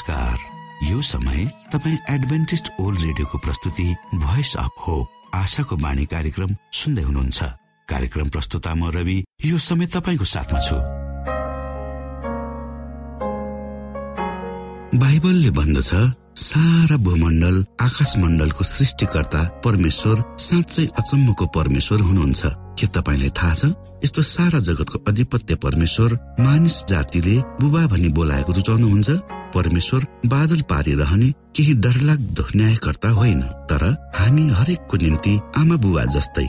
नमस्कार। यो समय तपाईँ एडभेन्टिस्ट ओल्ड रेडियोको प्रस्तुति भोइस अफ होप आशाको बाणी कार्यक्रम सुन्दै हुनुहुन्छ। कार्यक्रम प्रस्तुता म रवि यो समय तपाईँको साथमा छु। बाइबलले भन्दछ सारा भूमण्डल आकाश मण्डलको सृष्टिकर्ता परमेश्वर साँच्चै अचम्मको परमेश्वर हुनुहुन्छ। के तपाईँलाई थाहा छ? यस्तो सारा जगतको अधिपत्य परमेश्वर मानिस जातिले बुबा भनी बोलाएको रुचाउनुहुन्छ। परमेश्वर बादल पारिरहने केही डरलाग्दो न्यायकर्ता होइन। तर हामी हरेकको निम्ति आमा बुबा जस्तै।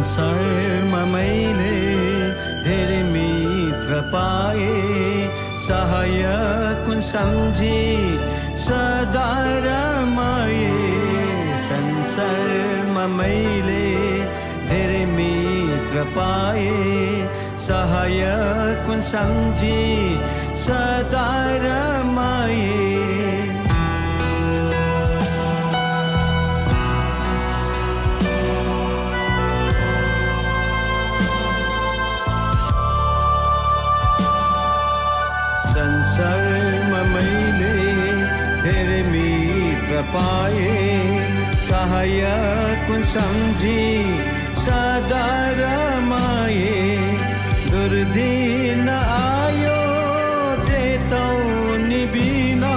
संसारमा मैले धेरै मित्र पाए। सहायक कुन सम्झी सदा रमाए संसारमा मैले धेरै मित्र पाए। सहायक कुन सम्झी सदा रमाए सहायक सम्झी सदा रमाए दुर्दिन आयो चेतौनी बिना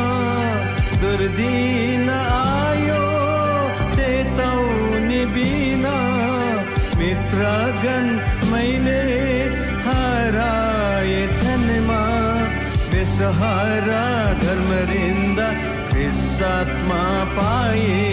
दुर्दिन आयो चेतौनी बिना मित्रगण मैले हराए छन् बेसहारा धर्मरिन्द ख्रिसात्मा पाए।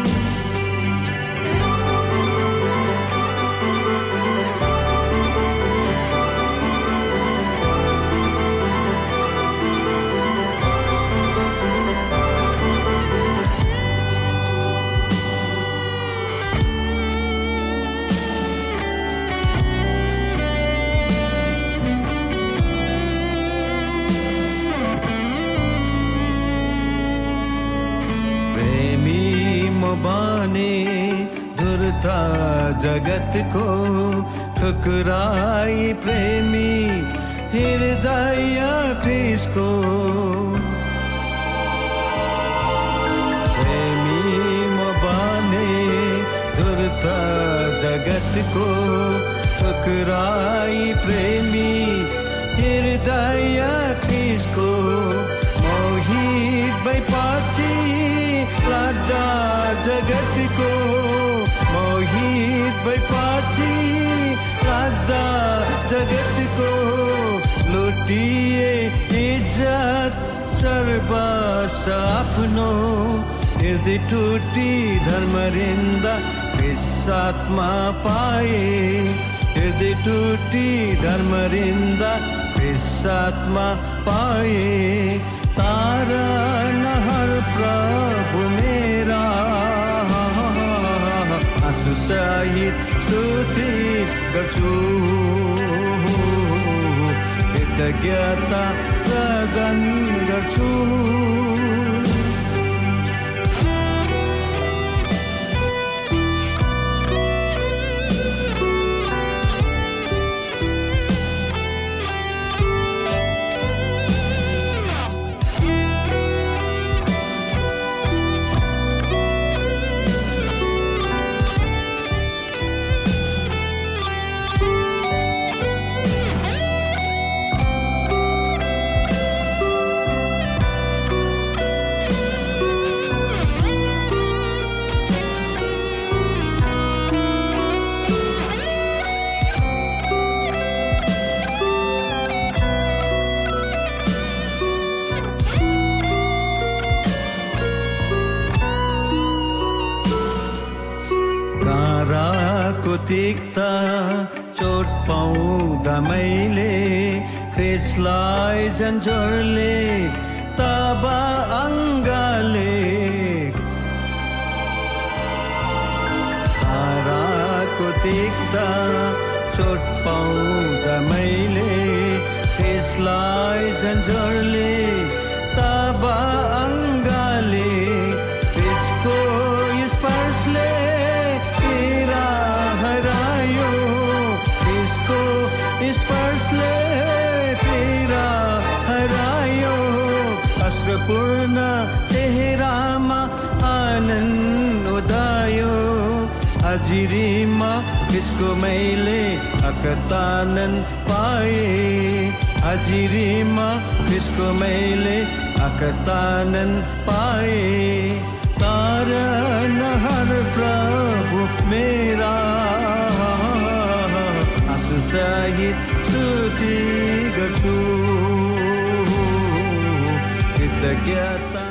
जगतको मोहित भएपछि राख्दा जगतको लुटिए इज्जत सर्वस आफ्नो। हृदय टुटी धर्मरिन्द साथमा पाए। हृदय टुटी धर्मरिन्द साथमा पाए। तारा नहर प्रभु స్థాయి స్థుతి గచు కృతజ్ఞత ప్రగన్ గచూ साराको तिक्ता चोट पाउँदा मैले फेसलाई झन्झोरले तब अङ्गले त्यसको स्पर्शले पीडा हरायो त्यसको स्पर्शले पीडा हरायो अश्रपूर्ण चेहरामा आनन्द उदायो हाजिरीमा त्यसको मैले अकतानन पाए? हाजिरीमा त्यसको मैले अकतानन पाए? कारण हर प्रभु मेरा। आँसु सहित स्तुति गर्छु कृतज्ञता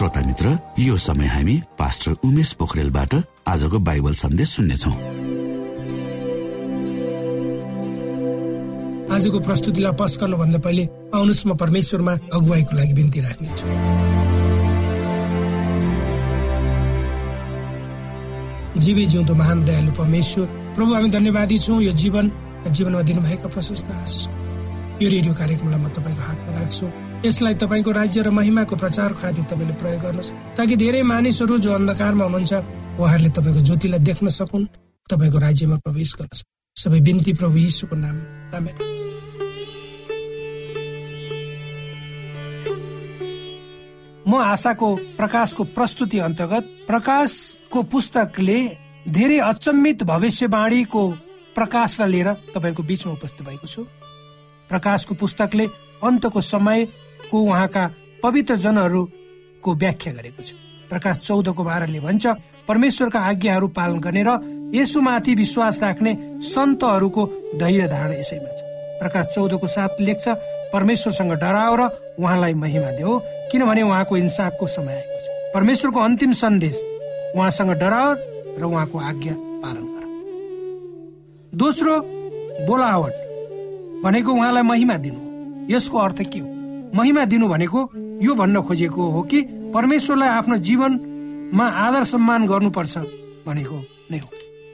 श्रोता मित्र यो समय हामी पास्टर उमेश पोखरेलबाट आजको बाइबल सन्देश सुन्नेछौ। आजको प्रस्तुतिलाई पस गर्नुभन्दा पहिले आउनुहोस् म परमेश्वरमा अगुवाईको लागि बिन्ती राख्नेछु। जीवी जिउँदो महान दयालु परमेश्वर प्रभु हामी धन्यवादी छौँ यो जीवन जीवनमा दिनुभएका प्रशस्त आशिष। यो रेडियो कार्यक्रमलाई म तपाईँको हातमा राख्छु। यसलाई तपाईँको राज्य र महिमाको प्रचार खातिर तपाईँले प्रयोग गर्नुहोस्। ताकि धेरै मानिसहरू जो अन्धकारमा हुनुहुन्छ उहाँहरूले तपाईँको ज्योतिलाई देख्न सकुन् तपाईँको राज्यमा प्रवेश गर्न सकुन्। सबै बिन्ती प्रभु यीशुको नाम आमेन। म आशाको प्रकाशको प्रस्तुति अन्तर्गत प्रकाशको पुस्तकले धेरै अचम्मित भविष्यवाणीको प्रकाशलाई लिएर तपाईँको बिचमा उपस्थित भएको छु। प्रकाशको पुस्तकले अन्तको समयको उहाँका पवित्र जनहरूको व्याख्या गरेको छ। प्रकाश चौधको बाह्रले भन्छ परमेश्वरका आज्ञाहरू पालन गर्ने र यसुमाथि विश्वास राख्ने सन्तहरूको धैर्य धारण यसैमा छ। प्रकाश चौधको साथ लेख्छ परमेश्वरसँग डराओ र उहाँलाई महिमा देऊ किनभने उहाँको इन्साफको समय आएको छ। परमेश्वरको अन्तिम सन्देश उहाँसँग डराओ र उहाँको आज्ञा पालन गर। दोस्रो बोलावट भनेको उहाँलाई महिमा दिनु यसको अर्थ के हो? महिमा दिनु भनेको यो भन्न खोजेको हो कि परमेश्वरलाई आफ्नो जीवनमा आदर सम्मान गर्नुपर्छ भनेको नै हो।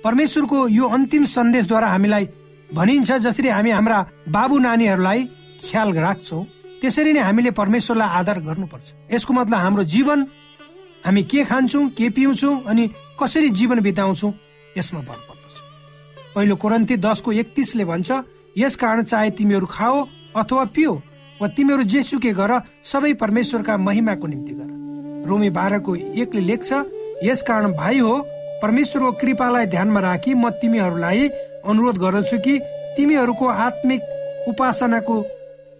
परमेश्वरको यो अन्तिम सन्देशद्वारा हामीलाई भनिन्छ जसरी हामी हाम्रा बाबु नानीहरूलाई ख्याल राख्छौ त्यसरी नै हामीले परमेश्वरलाई आदर गर्नुपर्छ। यसको मतलब हाम्रो जीवन हामी के खान्छौँ के पिउँछौँ अनि कसरी जीवन बिताउँछौँ यसमा भर पर्दछ। पहिलो कोरन्ती दसको एकतिसले भन्छ यस कारण चाहे तिमीहरू खाओ अथवा पियो वा तिमीहरू जेसुकै गर सबै परमेश्वरका महिमाको निम्ति गर। रोमी बाह्रको एकले लेख्छ यस कारण भाइ हो परमेश्वरको कृपालाई ध्यानमा राखी म तिमीहरूलाई अनुरोध गर्दछु कि तिमीहरूको आत्मिक उपासनाको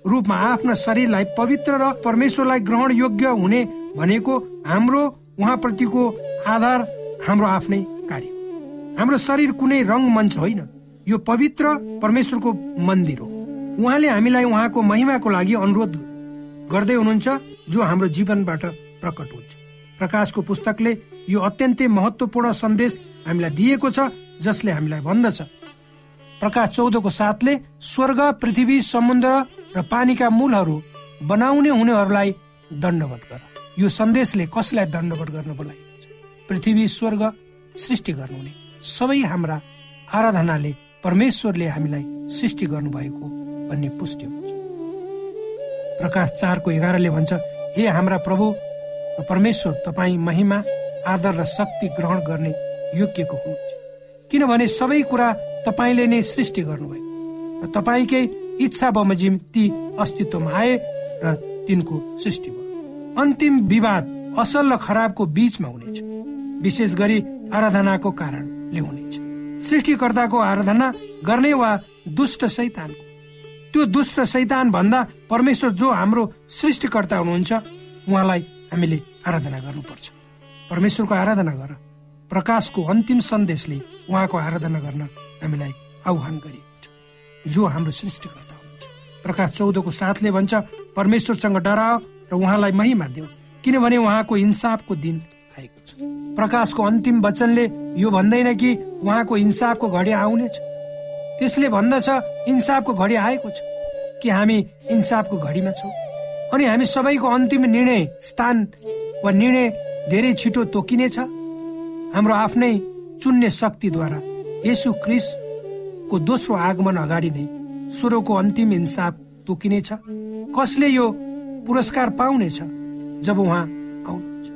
रूपमा आफ्ना शरीरलाई पवित्र र परमेश्वरलाई ग्रहण योग्य हुने भनेको हाम्रो उहाँप्रतिको आधार हाम्रो आफ्नै कार्य हाम्रो शरीर कुनै रङ्गमञ्च होइन। यो पवित्र परमेश्वरको मन्दिर हो। उहाँले हामीलाई उहाँको महिमाको लागि अनुरोध गर्दै हुनुहुन्छ जो हाम्रो जीवनबाट प्रकट हुन्छ। प्रकाशको पुस्तकले यो अत्यन्तै महत्वपूर्ण सन्देश हामीलाई दिएको छ जसले हामीलाई भन्दछ। प्रकाश चौधको साथले स्वर्ग पृथ्वी समुद्र र पानीका मूलहरू बनाउने हुनेहरूलाई दण्डवत गर। यो सन्देशले कसलाई दण्डवत गर्न बोलाइएको छ? पृथ्वी स्वर्ग सृष्टि गर्नुहुने। सबै हाम्रा आराधनाले परमेश्वरले हामीलाई सृष्टि गर्नुभएको भन्ने पुष्टि हुन्छ प्रकाश चारको एघारले भन्छ हे हाम्रा प्रभु परमेश्वर तपाईँ महिमा आदर र शक्ति ग्रहण गर्ने योग्यको हुनुहुन्छ। किनभने सबै कुरा तपाईँले नै सृष्टि गर्नुभएको र तपाईँकै इच्छा बमोजिम ती अस्तित्वमा आए र तिनको सृष्टि भयो। अन्तिम विवाद असल र खराबको बीचमा हुनेछ विशेष गरी आराधनाको कारणले हुनेछ। सृष्टिकर्ताको आराधना गर्ने वा दुष्ट शैतानको त्यो दुष्ट शैतान भन्दा परमेश्वर जो हाम्रो सृष्टिकर्ता हुनुहुन्छ उहाँलाई हामीले आराधना गर्नुपर्छ। परमेश्वरको आराधना गर। प्रकाशको अन्तिम सन्देशले उहाँको आराधना गर्न हामीलाई आह्वान गरिएको छ। जो हाम्रो सृष्टिकर्ता हुनुहुन्छ। प्रकाश चौधको साथले भन्छ परमेश्वरसँग डराओ र उहाँलाई महिमा देऊ किनभने उहाँको इन्साफको दिन आएको छ। प्रकाशको अन्तिम वचनले यो भन्दैन कि उहाँको इन्साफको घडी आउनेछ त्यसले भन्दछ इन्साफको घडी आएको छ कि हामी इन्साफको घडीमा छौँ? अनि हामी सबैको अन्तिम निर्णय स्थान वा निर्णय धेरै छिटो तोकिनेछ? हाम्रो आफ्नै चुन्ने शक्तिद्वारा यसु क्रिसको दोस्रो आगमन अगाडि नै स्वरको अन्तिम इन्साफ तोकिनेछ? कसले यो पुरस्कार पाउनेछ जब उहाँ आउनुहुन्छ?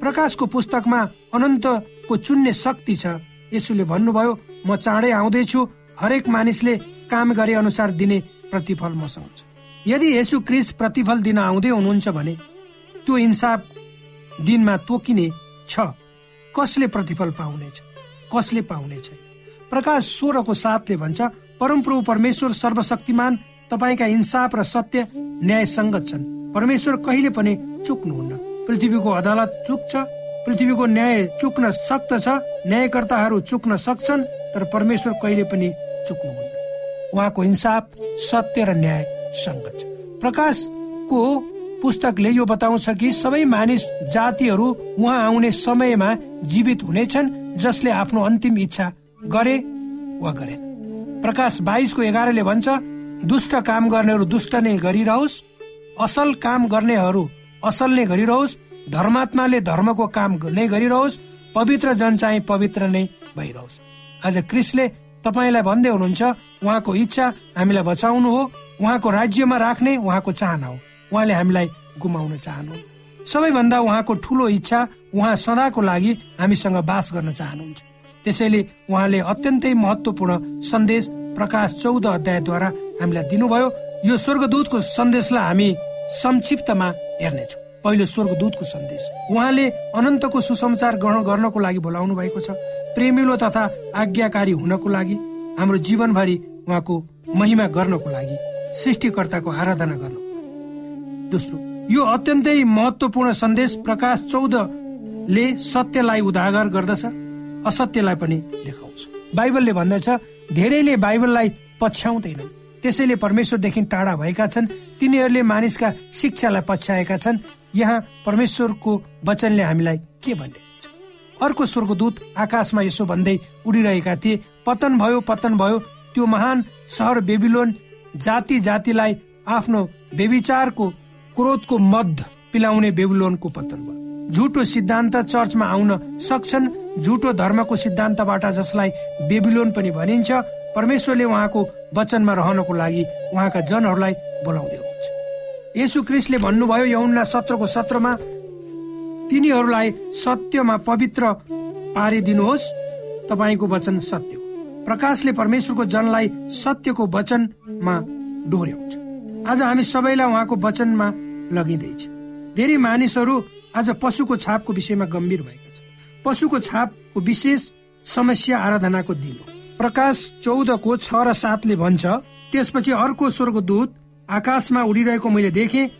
प्रकाशको पुस्तकमा अनन्तको चुन्ने शक्ति छ यसुले भन्नुभयो म चाँडै आउँदैछु हरेक मानिसले काम गरे अनुसार दिने प्रतिफल मसँग छ यदि यसु क्रिस प्रतिफल दिन आउँदै हुनुहुन्छ भने त्यो इन्साफ दिनमा तोकिने छ। कसले प्रतिफल पाउनेछ? कसले पाउनेछ? प्रकाश सोह्रको साथले भन्छ परमप्रभु परमेश्वर सर्वशक्तिमान तपाईँका इन्साफ र सत्य न्याय सङ्गत छन्। परमेश्वर कहिले पनि चुक्नुहुन्न। पृथ्वीको अदालत चुक्छ पृथ्वीको न्याय चुक्न सक्दछ न्यायकर्ताहरू चुक्न सक्छन् तर परमेश्वर कहिले पनि चुक्नुहुन्न। उहाँको इन्साफ सत्य र न्याय छ। प्रकाशको पुस्तकले यो बताउँछ कि सबै मानिस जातिहरू उहाँ आउने समयमा जीवित हुनेछन् जसले आफ्नो अन्तिम इच्छा गरे वा गरेन। प्रकाश बाइसको एघारले भन्छ दुष्ट काम गर्नेहरू दुष्ट नै गरिरहोस् असल काम गर्नेहरू असल नै गरिरहोस् धर्मात्माले धर्मको काम नै गरिरहोस् पवित्र जन चाहिँ पवित्र नै भइरहोस्। आज क्रिसले तपाईँलाई भन्दै हुनुहुन्छ उहाँको इच्छा हामीलाई बचाउनु हो उहाँको राज्यमा राख्ने उहाँको चाहना हो। उहाँले हामीलाई गुमाउन चाहनु सबैभन्दा उहाँको ठुलो इच्छा उहाँ सदाको लागि हामीसँग बास गर्न चाहनुहुन्छ। त्यसैले उहाँले अत्यन्तै महत्वपूर्ण सन्देश प्रकाश चौध अध्यायद्वारा हामीलाई दिनुभयो। यो स्वर्गदूतको सन्देशलाई हामी संक्षिप्तमा हेर्नेछौँ। पहिलो स्वर्गदूतको सन्देश। उहाँले अनन्तको सुसमाचार ग्रहण गर्नको लागि बोलाउनु भएको छ। प्रेमिलो तथा आज्ञाकारी हुनको लागि हाम्रो जीवनभरि उहाँको महिमा गर्नको लागि सृष्टिकर्ताको आराधना गर्नु। दोस्रो यो अत्यन्तै महत्वपूर्ण सन्देश प्रकाश चौधले सत्यलाई उदागर गर्दछ असत्यलाई पनि देखाउँछ। बाइबलले भन्दछ धेरैले बाइबललाई पछ्याउँदैनन्। त्यसैले परमेश्वरदेखि टाढा भएका छन् तिनीहरूले मानिसका शिक्षालाई पछ्याएका छन् यहाँ परमेश्वरको वचनले हामीलाई के भन्ने अर्को स्वर्गदूत आकाशमा यसो भन्दै उडिरहेका थिए पतन भयो पतन भयो त्यो महान सहर बेबिलोन जाति जातिलाई आफ्नो बेविचारको क्रोधको मद पिलाउने बेबिलोनको पतन भयो। झुटो सिद्धान्त चर्चमा आउन सक्छन् झुटो धर्मको सिद्धान्तबाट जसलाई बेबिलोन पनि भनिन्छ परमेश्वरले उहाँको वचनमा रहनको लागि उहाँका जनहरूलाई बोलाउँदै यसु क्रिस्टले भन्नुभयो यौना सत्रको सत्रमा तिनीहरूलाई सत्यमा पवित्र पारिदिनुहोस्। तपाईँको वचन सत्य प्रकाशले परमेश्वरको जनलाई सत्यको वचनमा डोर्याउँछ। आज हामी सबैलाई उहाँको वचनमा लगिँदैछ। धेरै मानिसहरू आज पशुको छापको विषयमा गम्भीर भएका छन्। पशुको छापको विशेष समस्या आराधनाको दिन प्रकाश चौधको छ र सातले भन्छ त्यसपछि अर्को स्वर्गदूत आकाशमा उडिरहेको मैले देखेँ।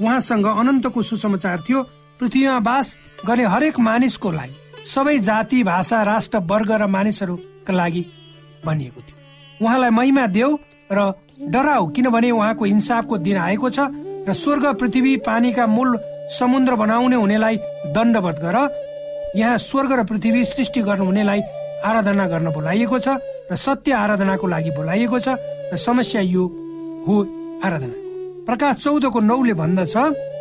उहाँसँग अनन्तको सुसमाचार थियो। पृथ्वीमा बास गर्ने हरेक मानिसको लागि सबै जाति भाषा राष्ट्र वर्ग र मानिसहरूका लागि भनिएको थियो। उहाँलाई महिमा देऊ र डराउ किनभने उहाँको इन्साफको दिन आएको छ र स्वर्ग पृथ्वी पानीका मूल समुद्र बनाउने हुनेलाई दण्डवत गर। यहाँ स्वर्ग र पृथ्वी सृष्टि गर्नुहुनेलाई आराधना गर्न बोलाइएको छ र सत्य आराधनाको लागि बोलाइएको छ र समस्या यो हो। आराधना। प्रकाश चौधको नौले भन्दछ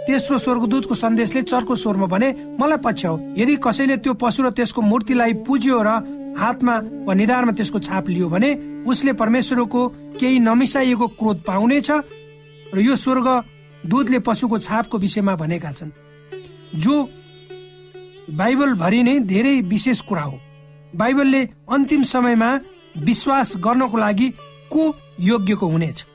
तेस्रो स्वर्गदूतको सन्देशले चर्को स्वरमा भने मलाई पछ्याउ। यदि कसैले त्यो पशु र त्यसको मूर्तिलाई पुज्यो र हातमा वा निधारमा त्यसको छाप लियो भने उसले परमेश्वरको केही नमिसाइएको क्रोध पाउनेछ र यो स्वर्ग दूतले पशुको छापको विषयमा भनेका छन्। जो बाइबल भरि नै धेरै विशेष कुरा हो। बाइबलले अन्तिम समयमा विश्वास गर्नको लागि को योग्यको हुनेछ?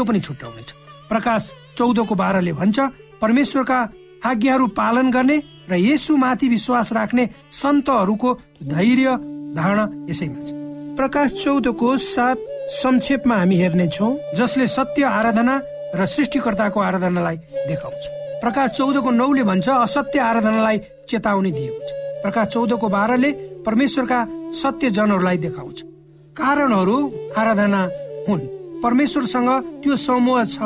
त्यो पनि छुट्याउनेछ प्रकाश चौधको बाह्रले भन्छ परमेश्वरका आज्ञाहरू पालन गर्ने र यसुमाथि विश्वास राख्ने सन्तहरूको धैर्य धारणा यसैमा छ। प्रकाश चौधको साथ संक्षेपमा हामी हेर्नेछौँ जसले सत्य आराधना र सृष्टिकर्ताको आराधनालाई देखाउँछ। प्रकाश चौधको नौले भन्छ असत्य आराधनालाई चेतावनी दिएको छ। प्रकाश चौधको बाह्रले परमेश्वरका सत्य जनहरूलाई देखाउँछ। कारणहरू आराधना हुन्। परमेश्वरसँग त्यो समूह छ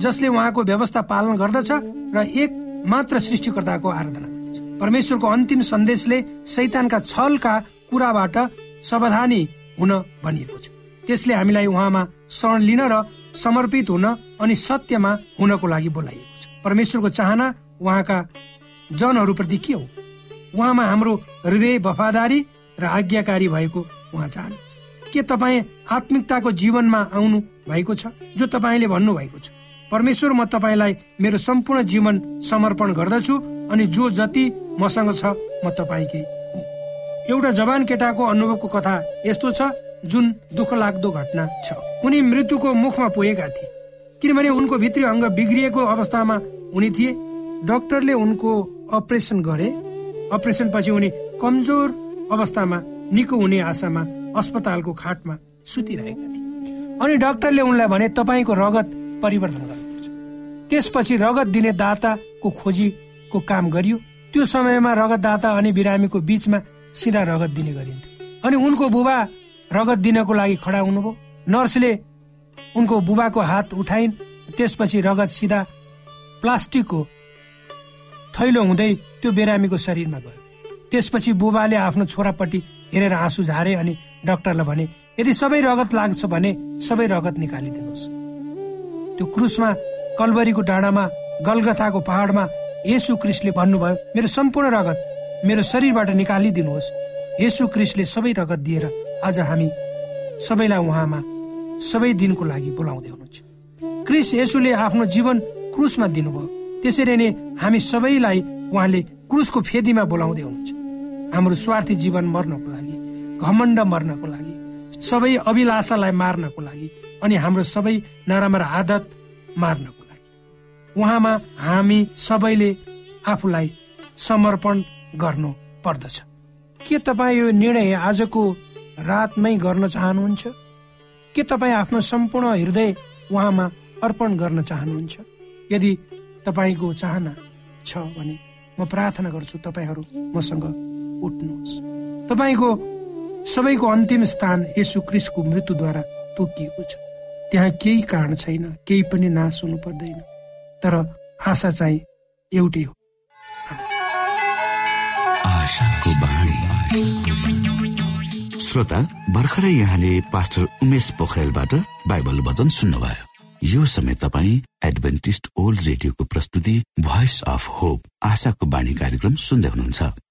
जसले उहाँको व्यवस्था पालन गर्दछ र एक मात्र सृष्टिकर्ताको आराधना गर्दछ। परमेश्वरको अन्तिम सन्देशले सैतानका छलका कुराबाट सावधानी हुन भनिएको छ। त्यसले हामीलाई उहाँमा शरण लिन र समर्पित हुन अनि सत्यमा हुनको लागि बोलाइएको छ। परमेश्वरको चाहना उहाँका जनहरूप्रति के हो? उहाँमा हाम्रो हृदय वफादारी र आज्ञाकारी भएको उहाँ चाहनु के तपाईँ आत्मिकताको जीवनमा आउनु भएको छ? जो तपाईँले भन्नुभएको छ। परमेश्वर म तपाईँलाई मेरो सम्पूर्ण जीवन समर्पण गर्दछु अनि जो जति मसँग छ म तपाईँकै एउटा जवान केटाको अनुभवको कथा यस्तो छ जुन दुःख लाग्दो घटना छ। उनी मृत्युको मुखमा पुगेका थिए। किनभने उनको भित्री अङ्ग बिग्रिएको अवस्थामा उनी थिए। डाक्टरले उनको अपरेसन गरे। अपरेसन पछि उनी कमजोर अवस्थामा निको हुने आशामा अस्पतालको खाटमा सुतिरहेका थिए। अनि डाक्टरले उनलाई भने तपाईँको रगत परिवर्तन गर्नुपर्छ। त्यसपछि रगत दिने दाताको खोजीको काम गरियो। त्यो समयमा रगत दाता अनि बिरामीको बीचमा सिधा रगत दिने गरिन्थ्यो अनि उनको बुबा रगत दिनको लागि खडा हुनुभयो। नर्सले उनको बुबाको हात उठाइन्। त्यसपछि रगत सिधा प्लास्टिकको थैलो हुँदै त्यो बिरामीको शरीरमा गयो। त्यसपछि बुबाले आफ्नो छोरापट्टि हेरेर आँसु झारे अनि डाक्टरलाई भने यदि सबै रगत लाग्छ भने सबै रगत निकालिदिनुहोस्। त्यो क्रुसमा कलवरीको डाँडामा गलगथाको पहाडमा यसु क्रिसले भन्नुभयो मेरो सम्पूर्ण रगत मेरो शरीरबाट निकालिदिनुहोस्। यसु क्रिसले सबै रगत दिएर आज हामी सबैलाई उहाँमा सबै दिनको लागि बोलाउँदै हुनुहुन्छ। क्रिस यसुले आफ्नो जीवन क्रुसमा दिनुभयो। त्यसरी नै हामी सबैलाई उहाँले क्रुसको फेदीमा बोलाउँदै हुनुहुन्छ। हाम्रो स्वार्थी जीवन मर्नको लागि घमण्ड मर्नको लागि सबै अभिलाषालाई मार्नको लागि अनि हाम्रो सबै नराम्रो आदत मार्नको लागि। उहाँमा हामी सबैले आफूलाई समर्पण गर्नु पर्दछ। के तपाईँ यो निर्णय आजको रातमै गर्न चाहनुहुन्छ? के तपाईँ आफ्नो सम्पूर्ण हृदय उहाँमा अर्पण गर्न चाहनुहुन्छ? यदि तपाईँको चाहना छ भने म प्रार्थना गर्छु तपाईँहरू मसँग उठ्नुहोस्। तपाईँको सबैको अन्तिम स्थान यसु क्रिस्टको मृत्युद्वारा तोकिएको छ। त्यहाँ केही कारण छैन केही पनि नाश हुनु पर्दैन। तर आशा चाहिँ एउटै हो। श्रोता भर्खरै यहाँले पास्टर उमेश पोखरेलबाट बाइबल वचन सुन्नुभयो। यो समय तपाईँ एडभेन्टिस्ट ओल्ड रेडियोको प्रस्तुति भोइस अफ होप आशाको बाणी कार्यक्रम सुन्दै हुनुहुन्छ।